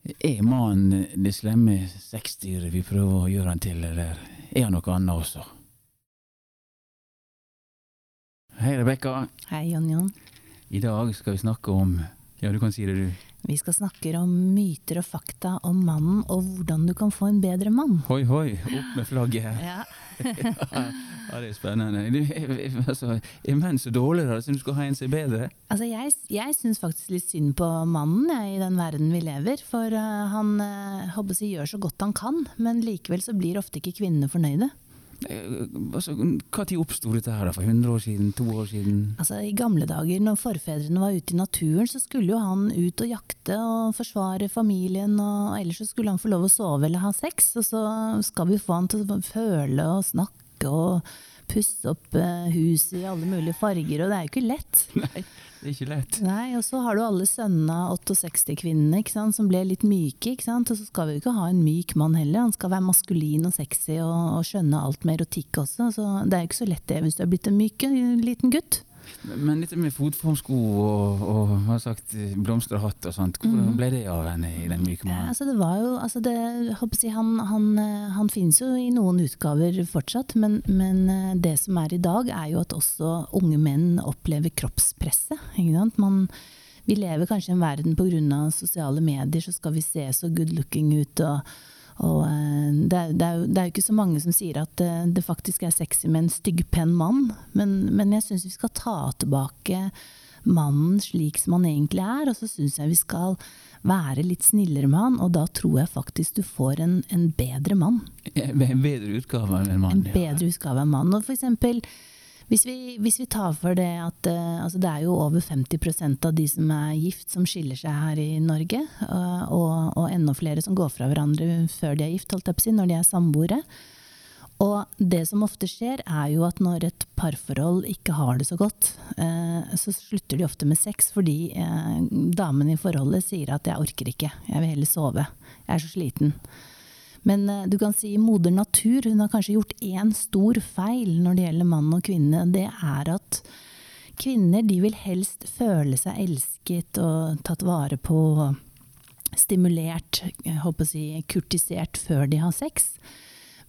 Er mannen det slemme sexdyret vi prøver å gjøre han til, eller er han noe annet også? Hei, Rebekka. Hei, Jon Jon. I dag skal vi snakke om Ja, du kan si det, du. Vi skal snakke om myter og fakta om mannen, og hvordan du kan få en bedre mann. Hoi, hoi, opp med flagget. Ja. Ja, det er spennende. Du, altså, er så dårligere Syns du skal ha en som er bedre? Altså, jeg jeg syns faktisk litt synd på mannen jeg, i den verden vi lever. For uh, han uh, håper jeg, gjør så godt han kan, men likevel så blir ofte ikke kvinnene fornøyde. Eh, altså, tid oppsto dette her? da? For 100 år siden? To år siden? Altså I gamle dager, når forfedrene var ute i naturen, så skulle jo han ut og jakte og forsvare familien. og Ellers så skulle han få lov å sove eller ha sex. Og så skal vi få han til å føle og snakke og pusse opp eh, huset i alle mulige farger. Og det er jo ikke lett. Nei, det er ikke lett. Nei, Og så har du alle sønnene av 68-kvinnene som ble litt myke. ikke sant? Og så skal vi jo ikke ha en myk mann heller. Han skal være maskulin og sexy og, og skjønne alt med erotikk også. Så det er jo ikke så lett det hvis du er blitt en myk liten gutt. Men dette med fotformsko og, og hva sagt, blomsterhatt og sånt, hvordan mhm. ble det av henne i den myke mannen? Altså det var jo, altså det, jeg, han, han, han, finnes jo i noen utgaver fortsatt, men, men, eh, det som er i dag, er jo at også unge menn opplever kroppspresset. Man, vi lever kanskje i en verden pga. sosiale medier, så skal vi se så good looking ut. og og eh, det er, det, er jo, det er, jo, ikke så mange som sier at det, eh, det faktisk er sexy med en styggpenn mann, men, men jeg syns vi skal ta tilbake mannen slik som han egentlig er, og så syns jeg vi skal være litt snillere med han, og da tror jeg faktisk du får en, en bedre mann. En bedre utgave av en mann? En bedre utgave av en mann. Og for eksempel hvis vi, hvis vi, tar for det at uh, altså det er jo over 50% av de som er gift, som skiller seg her i Norge. Uh, og, og, enda flere som går fra hverandre før de er gift, holdt jeg på å si, når de er samboere. Og det som ofte skjer, er jo at når et parforhold ikke har det så godt, uh, så slutter de ofte med sex fordi damen i forholdet sier at 'jeg orker ikke, jeg vil heller sove', jeg er så sliten'. Men eh, du kan si moder natur, hun har kanskje gjort én stor feil når det gjelder mann og kvinne. Det er at kvinner de vil helst føle seg elsket og tatt vare på, stimulert, håper å si, kurtisert før de har sex.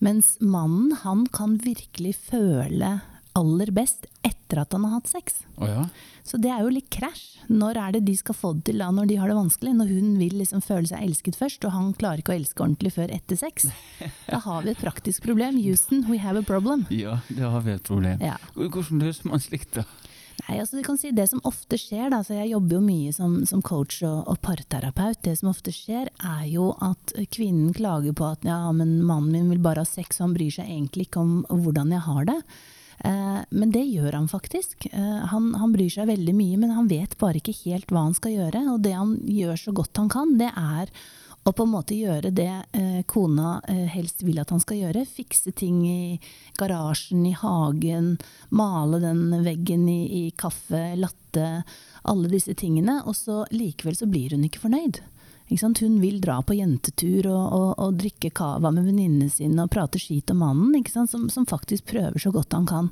Mens mannen, han kan virkelig føle aller best etter at han har hatt sex. Oh, ja. Så det er jo litt krasj. Når er det de skal få det til da, når de har det vanskelig? Når hun vil liksom føle seg elsket først, og han klarer ikke å elske ordentlig før etter sex. Da har vi et praktisk problem. Houston, we have a problem. Ja, da har vi et problem. Ja. Hvordan løser man slikt, da? Nei, altså du kan si Det som ofte skjer, da, så jeg jobber jo mye som, som coach og, og, parterapeut. Det som ofte skjer, er jo at kvinnen klager på at ja, men mannen min vil bare ha sex, og han bryr seg egentlig ikke om hvordan jeg har det. Eh, men det gjør han faktisk. Eh, han, han, bryr seg veldig mye, men han vet bare ikke helt hva han skal gjøre. Og det han gjør så godt han kan, det er å på en måte gjøre det eh, kona helst vil at han skal gjøre. Fikse ting i garasjen, i hagen, male den veggen i, i kaffe, latte, alle disse tingene. Og så likevel så blir hun ikke fornøyd. Hun vil dra på jentetur og, og, og drikke cava med venninnene sine og prate skit om mannen, som, som, faktisk prøver så godt han kan.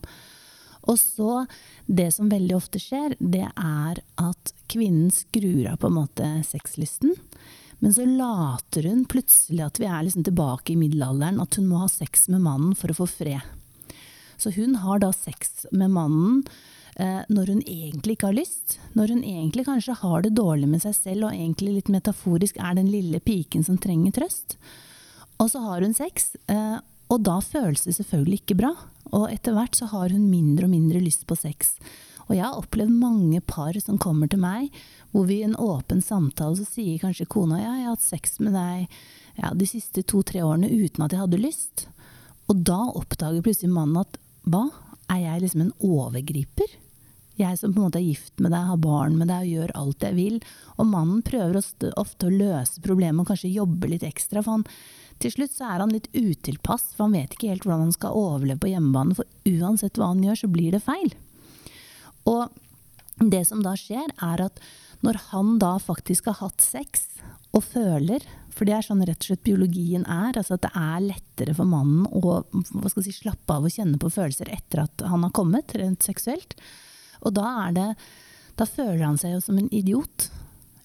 Og så, det som veldig ofte skjer, det er at kvinnen skrur av på en måte sexlysten. Men så later hun plutselig at vi er liksom tilbake i middelalderen, at hun må ha sex med mannen for å få fred. Så hun har da sex med mannen når hun egentlig ikke har lyst. Når hun egentlig kanskje har det dårlig med seg selv og egentlig litt metaforisk er den lille piken som trenger trøst. Og så har hun sex, eh, og da føles det selvfølgelig ikke bra. Og etter hvert så har hun mindre og mindre lyst på sex. Og jeg har opplevd mange par som kommer til meg, hvor vi i en åpen samtale så sier kanskje kona ja, jeg har hatt sex med deg ja, de siste to-tre årene uten at jeg hadde lyst. Og da oppdager plutselig mannen at hva, er jeg liksom en overgriper? Jeg som på en måte er gift med deg, har barn med deg og gjør alt jeg vil. Og mannen prøver ofte å løse problemet og kanskje jobbe litt ekstra. For han, til slutt så er han litt utilpass, for han vet ikke helt hvordan han skal overleve på hjemmebane. For uansett hva han gjør, så blir det feil. Og det som da skjer, er at når han da faktisk har hatt sex og føler For det er sånn rett og slett biologien er. altså At det er lettere for mannen å si, slappe av og kjenne på følelser etter at han har kommet, rent seksuelt. Og da er det Da føler han seg jo som en idiot.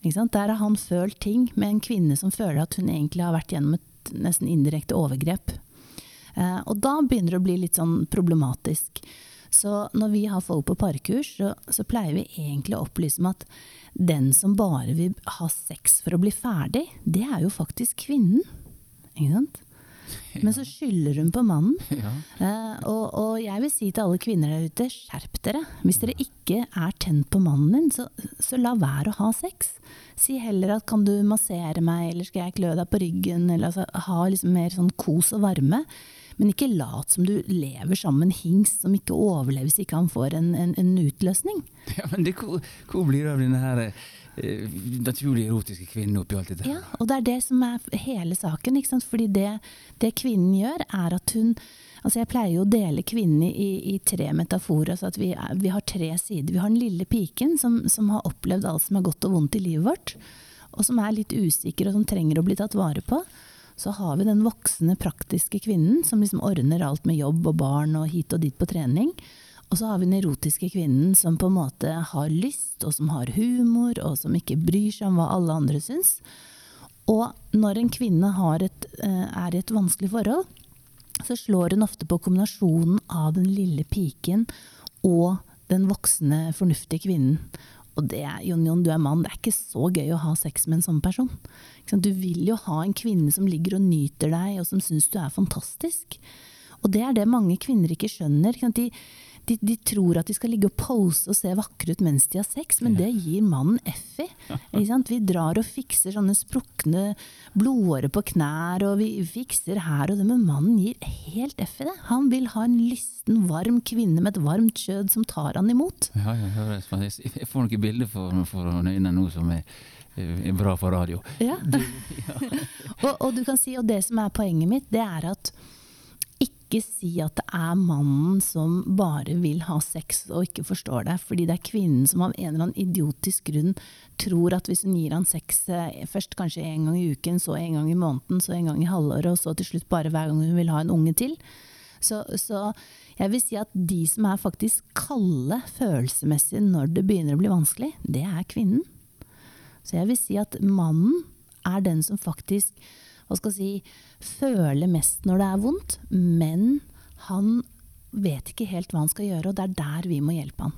Der har han følt ting med en kvinne som føler at hun egentlig har vært gjennom et nesten indirekte overgrep. Eh, og da begynner det å bli litt sånn problematisk. Så når vi har folk på parkurs, så, så pleier vi egentlig å opplyse om at den som bare vil ha sex for å bli ferdig, det er jo faktisk kvinnen. Ikke sant? Men så skylder hun på mannen. Ja. Eh, og, og jeg vil si til alle kvinner der ute, skjerp dere. Hvis dere ikke er tent på mannen din, så, så la være å ha sex. Si heller at kan du massere meg, eller skal jeg klø deg på ryggen, eller altså, ha liksom mer sånn kos og varme. Men ikke lat som du lever sammen med en hingst som ikke overlever hvis ikke han får en, en, en utløsning. Ja, men det, hvor, hvor blir det av denne her eh, naturlig erotiske kvinnen oppi alt dette? Ja, og det er det som er hele saken. Ikke sant? Fordi det, det kvinnen gjør, er at hun Altså jeg pleier jo å dele kvinnen i, i tre metaforer. Altså at vi, er, vi, har tre sider. Vi har den lille piken som, som har opplevd alt som er godt og vondt i livet vårt. Og som er litt usikker og som trenger å bli tatt vare på. Så har vi den voksne, praktiske kvinnen som liksom ordner alt med jobb og barn og hit og dit på trening. Og så har vi den erotiske kvinnen som på en måte har lyst, og som har humor, og som ikke bryr seg om hva alle andre syns. Og når en kvinne et, eh, er i et vanskelig forhold, så slår hun ofte på kombinasjonen av den lille piken og den voksne, fornuftige kvinnen. Og det Jon Jon, du er mann, det er ikke så gøy å ha sex med en sånn person. Du vil jo ha en kvinne som ligger og nyter deg, og som syns du er fantastisk. Og det er det mange kvinner ikke skjønner. De, de, de, tror at de skal ligge og pose og se vakre ut mens de har sex, men det gir mannen F i. Vi drar og fikser sånne sprukne blodårer på knær, og vi fikser her og det, men mannen gir helt F i det. Han vil ha en lysten, varm kvinne med et varmt kjød som tar han imot. Ja, ja, jeg får noen bilder for, for øynene nå som er bra for radio. Ja. Ja. og, og, du kan si, og det som er poenget mitt, det er at ikke si at det er mannen som bare vil ha sex og ikke forstår det. Fordi det er kvinnen som av en eller annen idiotisk grunn tror at hvis hun gir han sex eh, først kanskje en gang i uken, så en gang i måneden, så en gang i halvåret, og så til slutt bare hver gang hun vil ha en unge til. Så, så jeg vil si at de som er faktisk kalde følelsesmessig når det begynner å bli vanskelig, det er kvinnen. Så jeg vil si at mannen er den som faktisk hva skal si, føler mest når det er vondt, men han vet ikke helt hva han skal gjøre, og det er der vi må hjelpe han.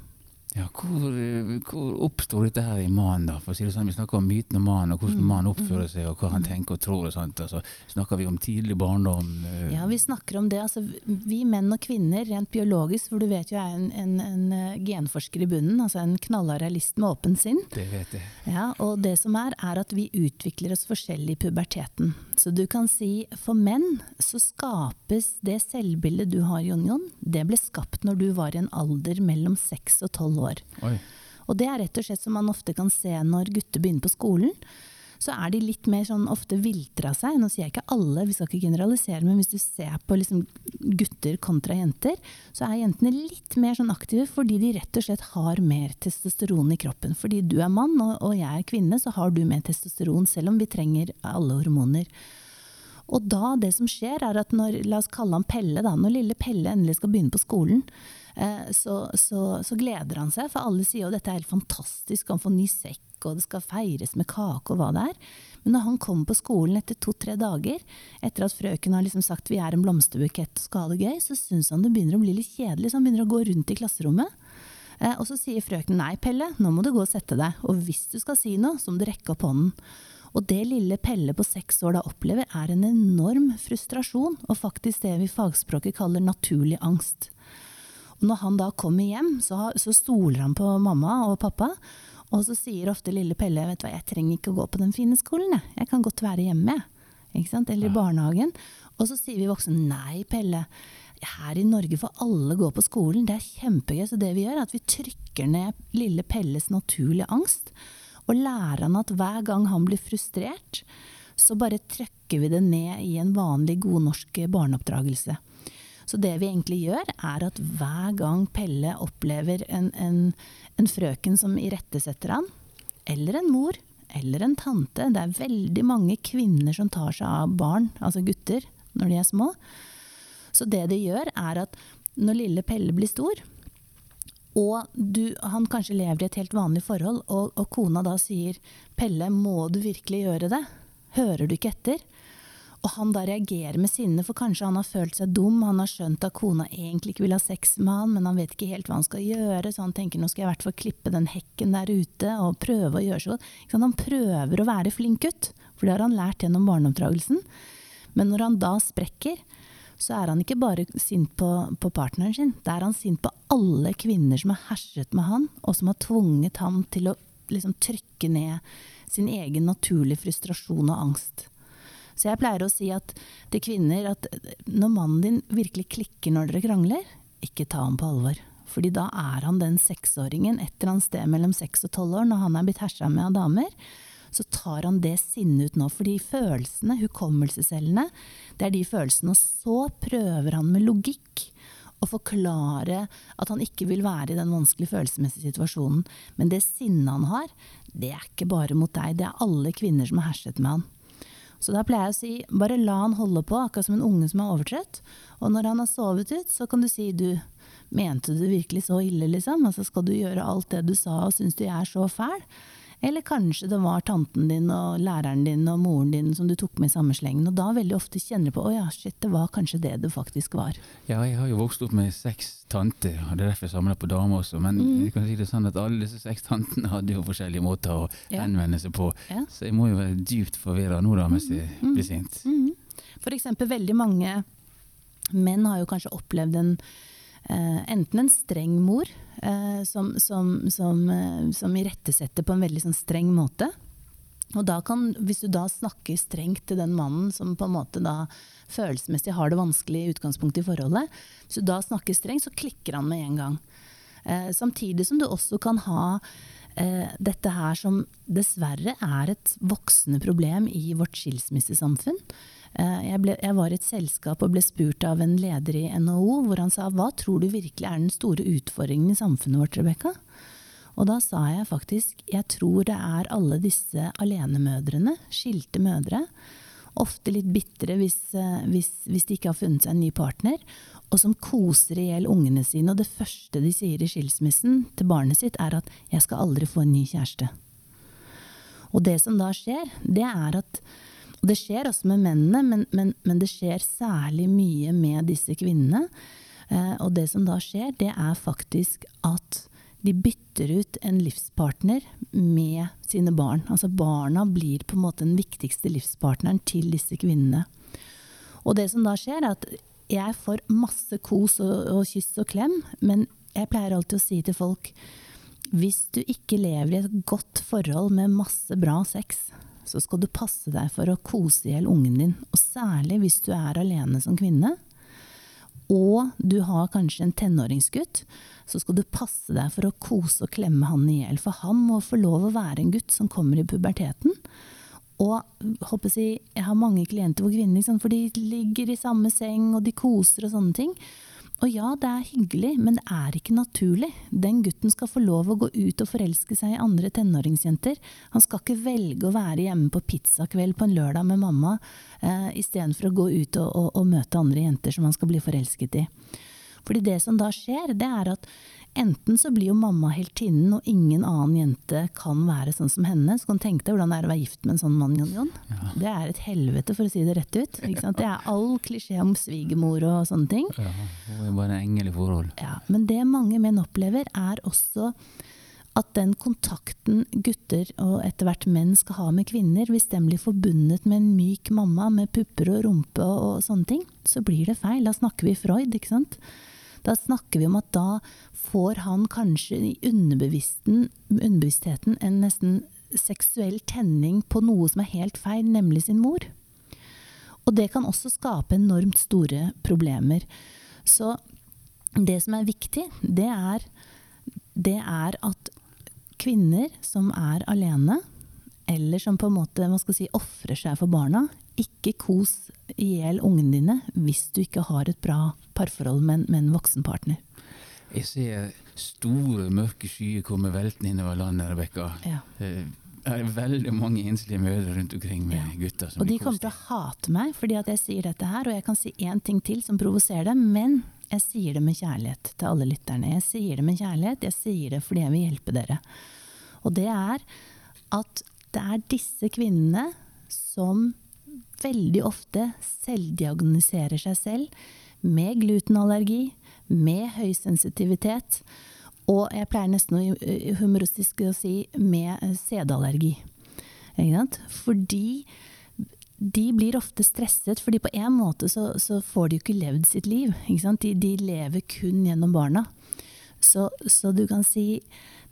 Ja, hvor, hvor oppstår dette her i mannen, da? For å si det sånn, Vi snakker om myten om mannen, og hvordan mm. mannen oppfører seg, og hva han tenker og tror. og sånt. Altså, snakker vi om tidlig barndom? Uh... Ja, vi snakker om det. Altså, vi menn og kvinner, rent biologisk, for du vet jo jeg er en, en, en eh, genforsker i bunnen, altså en knallhard realist med åpen sinn. Det vet jeg. Ja, og det som er, er at vi utvikler oss forskjellig i puberteten. Så du kan si for menn så skapes det selvbildet du har, Jon Jon, det ble skapt når du var i en alder mellom seks og tolv år år. Oi. Og det er rett og slett som man ofte kan se når gutter begynner på skolen. Så er de litt mer sånn ofte viltre av seg. Nå sier jeg ikke alle, vi skal ikke generalisere, men hvis du ser på liksom gutter kontra jenter, så er jentene litt mer sånn aktive fordi de rett og slett har mer testosteron i kroppen. Fordi du er mann og, og jeg er kvinne, så har du mer testosteron, selv om vi trenger alle hormoner. Og da, det som skjer, er at når, la oss kalle han Pelle, da, når lille Pelle endelig skal begynne på skolen, så, så, så, gleder han seg, for alle sier jo dette er helt fantastisk, han får ny sekk, og det skal feires med kake og hva det er. Men når han kommer på skolen etter to-tre dager, etter at frøken har liksom sagt vi er en blomsterbukett og skal ha det gøy, så syns han det begynner å bli litt kjedelig, så han begynner å gå rundt i klasserommet. Eh, og så sier frøken nei, Pelle, nå må du gå og sette deg, og hvis du skal si noe, så må du rekke opp hånden. Og det lille Pelle på seks år da opplever, er en enorm frustrasjon, og faktisk det vi fagspråket kaller naturlig angst. Og når han da kommer hjem, så, så stoler han på mamma og pappa. Og så sier ofte lille Pelle vet du hva, jeg trenger ikke å gå på den fine skolen, jeg. Jeg kan godt være hjemme. Eller i barnehagen. Og så sier vi voksne nei, Pelle. Her i Norge får alle gå på skolen, det er kjempegøy. Så det vi gjør, er at vi trykker ned lille Pelles naturlige angst. Og lærer han at hver gang han blir frustrert, så bare trykker vi det ned i en vanlig god norsk barneoppdragelse. Så det vi egentlig gjør, er at hver gang Pelle opplever en, en, en frøken som irettesetter han, eller en mor, eller en tante Det er veldig mange kvinner som tar seg av barn, altså gutter, når de er små. Så det de gjør, er at når lille Pelle blir stor, og du, han kanskje lever i et helt vanlig forhold, og, og kona da sier 'Pelle, må du virkelig gjøre det? Hører du ikke etter?' Og han da reagerer med sinne, for kanskje han har følt seg dum, han har skjønt at kona egentlig ikke vil ha sex med han, men han vet ikke helt hva han skal gjøre, så han tenker nå skal jeg i hvert fall klippe den hekken der ute og prøve å gjøre så godt. Han prøver å være flink gutt, for det har han lært gjennom barneoppdragelsen. Men når han da sprekker, så er han ikke bare sint på, på, partneren sin, da er han sint på alle kvinner som har herset med han, og som har tvunget ham til å liksom, trykke ned sin egen naturlige frustrasjon og angst. Så jeg pleier å si at, til kvinner at når mannen din virkelig klikker når dere krangler, ikke ta ham på alvor. Fordi da er han den seksåringen et eller annet sted mellom seks og tolv år, når han er blitt hersa med av damer, så tar han det sinnet ut nå. Fordi følelsene, hukommelsescellene, det er de følelsene. Og så prøver han med logikk å forklare at han ikke vil være i den vanskelige følelsesmessige situasjonen. Men det sinnet han har, det er ikke bare mot deg, det er alle kvinner som har herset med han. Så da pleier jeg å si bare la han holde på, akkurat som en unge som er overtrøtt. Og når han har sovet ut, så kan du si du, mente du virkelig så ille, liksom? Altså skal du gjøre alt det du sa og syns du jeg er så fæl? Eller kanskje det var tanten din og læreren din og moren din som du tok med i samme slengen. Og da veldig ofte kjenner du på å ja, shit, det var kanskje det du faktisk var. Ja, jeg har jo vokst opp med seks tanter, og det er derfor jeg samler på damer også. Men mm. jeg kan si det sånn at alle disse seks tantene hadde jo forskjellige måter å ja. henvende seg på. Ja. Så jeg må jo være dypt forvirra nå da, mens jeg mm. blir sint. Mm. For eksempel veldig mange menn har jo kanskje opplevd en enten en streng mor eh, som, som, som, eh, som irettesetter på en veldig sånn streng måte. Og da kan, hvis du da snakker strengt til den mannen som på en måte da følelsesmessig har det vanskelig i utgangspunktet i forholdet, hvis du da snakker strengt, så klikker han med en gang. Eh, samtidig som du også kan ha eh, dette her som dessverre er et voksende problem i vårt skilsmissesamfunn. Eh, jeg, ble, jeg, var i et selskap og ble spurt av en leder i NHO hvor han sa hva tror du virkelig er den store utfordringen i samfunnet vårt, Rebekka? Og da sa jeg faktisk jeg tror det er alle disse alenemødrene, skilte mødre. Ofte litt bitre hvis, eh, hvis, hvis, de ikke har funnet seg en ny partner. Og som koser i hjel ungene sine. Og det første de sier i skilsmissen til barnet sitt, er at 'jeg skal aldri få en ny kjæreste'. Og det som da skjer, det er at og det skjer også med mennene, men, men, men det skjer særlig mye med disse kvinnene. Eh, og det som da skjer, det er faktisk at de bytter ut en livspartner med sine barn. Altså barna blir på en måte den viktigste livspartneren til disse kvinnene. Og det som da skjer, er at jeg får masse kos og, og kyss og klem, men jeg pleier alltid å si til folk hvis du ikke lever i et godt forhold med masse bra sex, så skal du passe deg for å kose i hjel ungen din. Og særlig hvis du er alene som kvinne, og du har kanskje en tenåringsgutt, så skal du passe deg for å kose og klemme han i hjel. For han må få lov å være en gutt som kommer i puberteten. Og jeg, har mange klienter hvor kvinner for de ligger i samme seng og de koser og sånne ting. Og ja, det er hyggelig, men det er ikke naturlig. Den gutten skal få lov å gå ut og forelske seg i andre tenåringsjenter. Han skal ikke velge å være hjemme på pizzakveld på en lørdag med mamma eh, istedenfor å gå ut og, og, og møte andre jenter som han skal bli forelsket i. Fordi det som da skjer, det er at Enten så blir jo mamma heltinnen, og ingen annen jente kan være sånn som henne. Så kan du tenke deg hvordan det er å være gift med en sånn mann, Jon Jon. Ja. Det er et helvete, for å si det rett ut. Det er all klisjé om svigermor og sånne ting. Ja, hun er bare en engel i forhold. Ja, men det mange menn opplever, er også at den kontakten gutter og etter hvert menn skal ha med kvinner, hvis den blir forbundet med en myk mamma med pupper og rumpe og, og sånne ting, så blir det feil. Da snakker vi Freud, ikke sant. Da snakker vi om at da får han kanskje i underbevisstheten en nesten seksuell tenning på noe som er helt feil, nemlig sin mor. Og det kan også skape enormt store problemer. Så det som er viktig, det er, det er at kvinner som er alene, eller som på en måte si, ofrer seg for barna, ikke kos i hjel ungene dine hvis du ikke har et bra parforhold med, med en voksen partner. Jeg ser store, mørke skyer komme veltende innover landet, Rebekka. Ja. Eh, det er veldig mange enslige mødre rundt omkring med ja. gutter. og de kommer til å hate meg fordi at jeg sier dette her, og jeg kan si én ting til som provoserer dem, men Jeg sier det med kjærlighet til alle lytterne. Jeg sier det med kjærlighet, jeg sier det fordi jeg vil hjelpe dere. Og det er at det er disse kvinnene som veldig ofte selvdiagnoserer seg selv med glutenallergi, med høysensitivitet, og jeg pleier nesten å humoristisk å si med sædallergi. Fordi de blir ofte stresset, fordi på en måte så, så får de jo ikke levd sitt liv. De, de, lever kun gjennom barna. Så, så, du kan si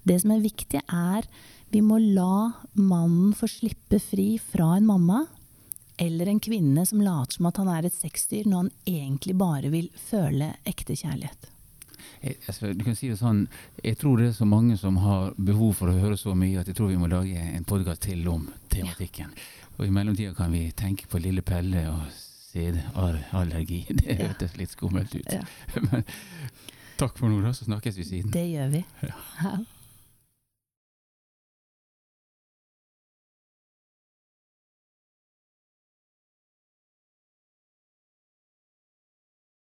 Det som er viktig, er vi må la mannen få slippe fri fra en mamma eller en kvinne som later som at han er et sexdyr, når han egentlig bare vil føle ekte kjærlighet. Jeg, altså, du kan si det sånn, jeg tror det er så mange som har behov for å høre så mye at jeg tror vi må lage en podkast til om tematikken. Ja. Og i mellomtida kan vi tenke på lille Pelle og sædallergi. Det ja. hørtes litt skummelt ut. Ja. Men takk for nå, da, så snakkes vi siden. Det gjør vi. Ja.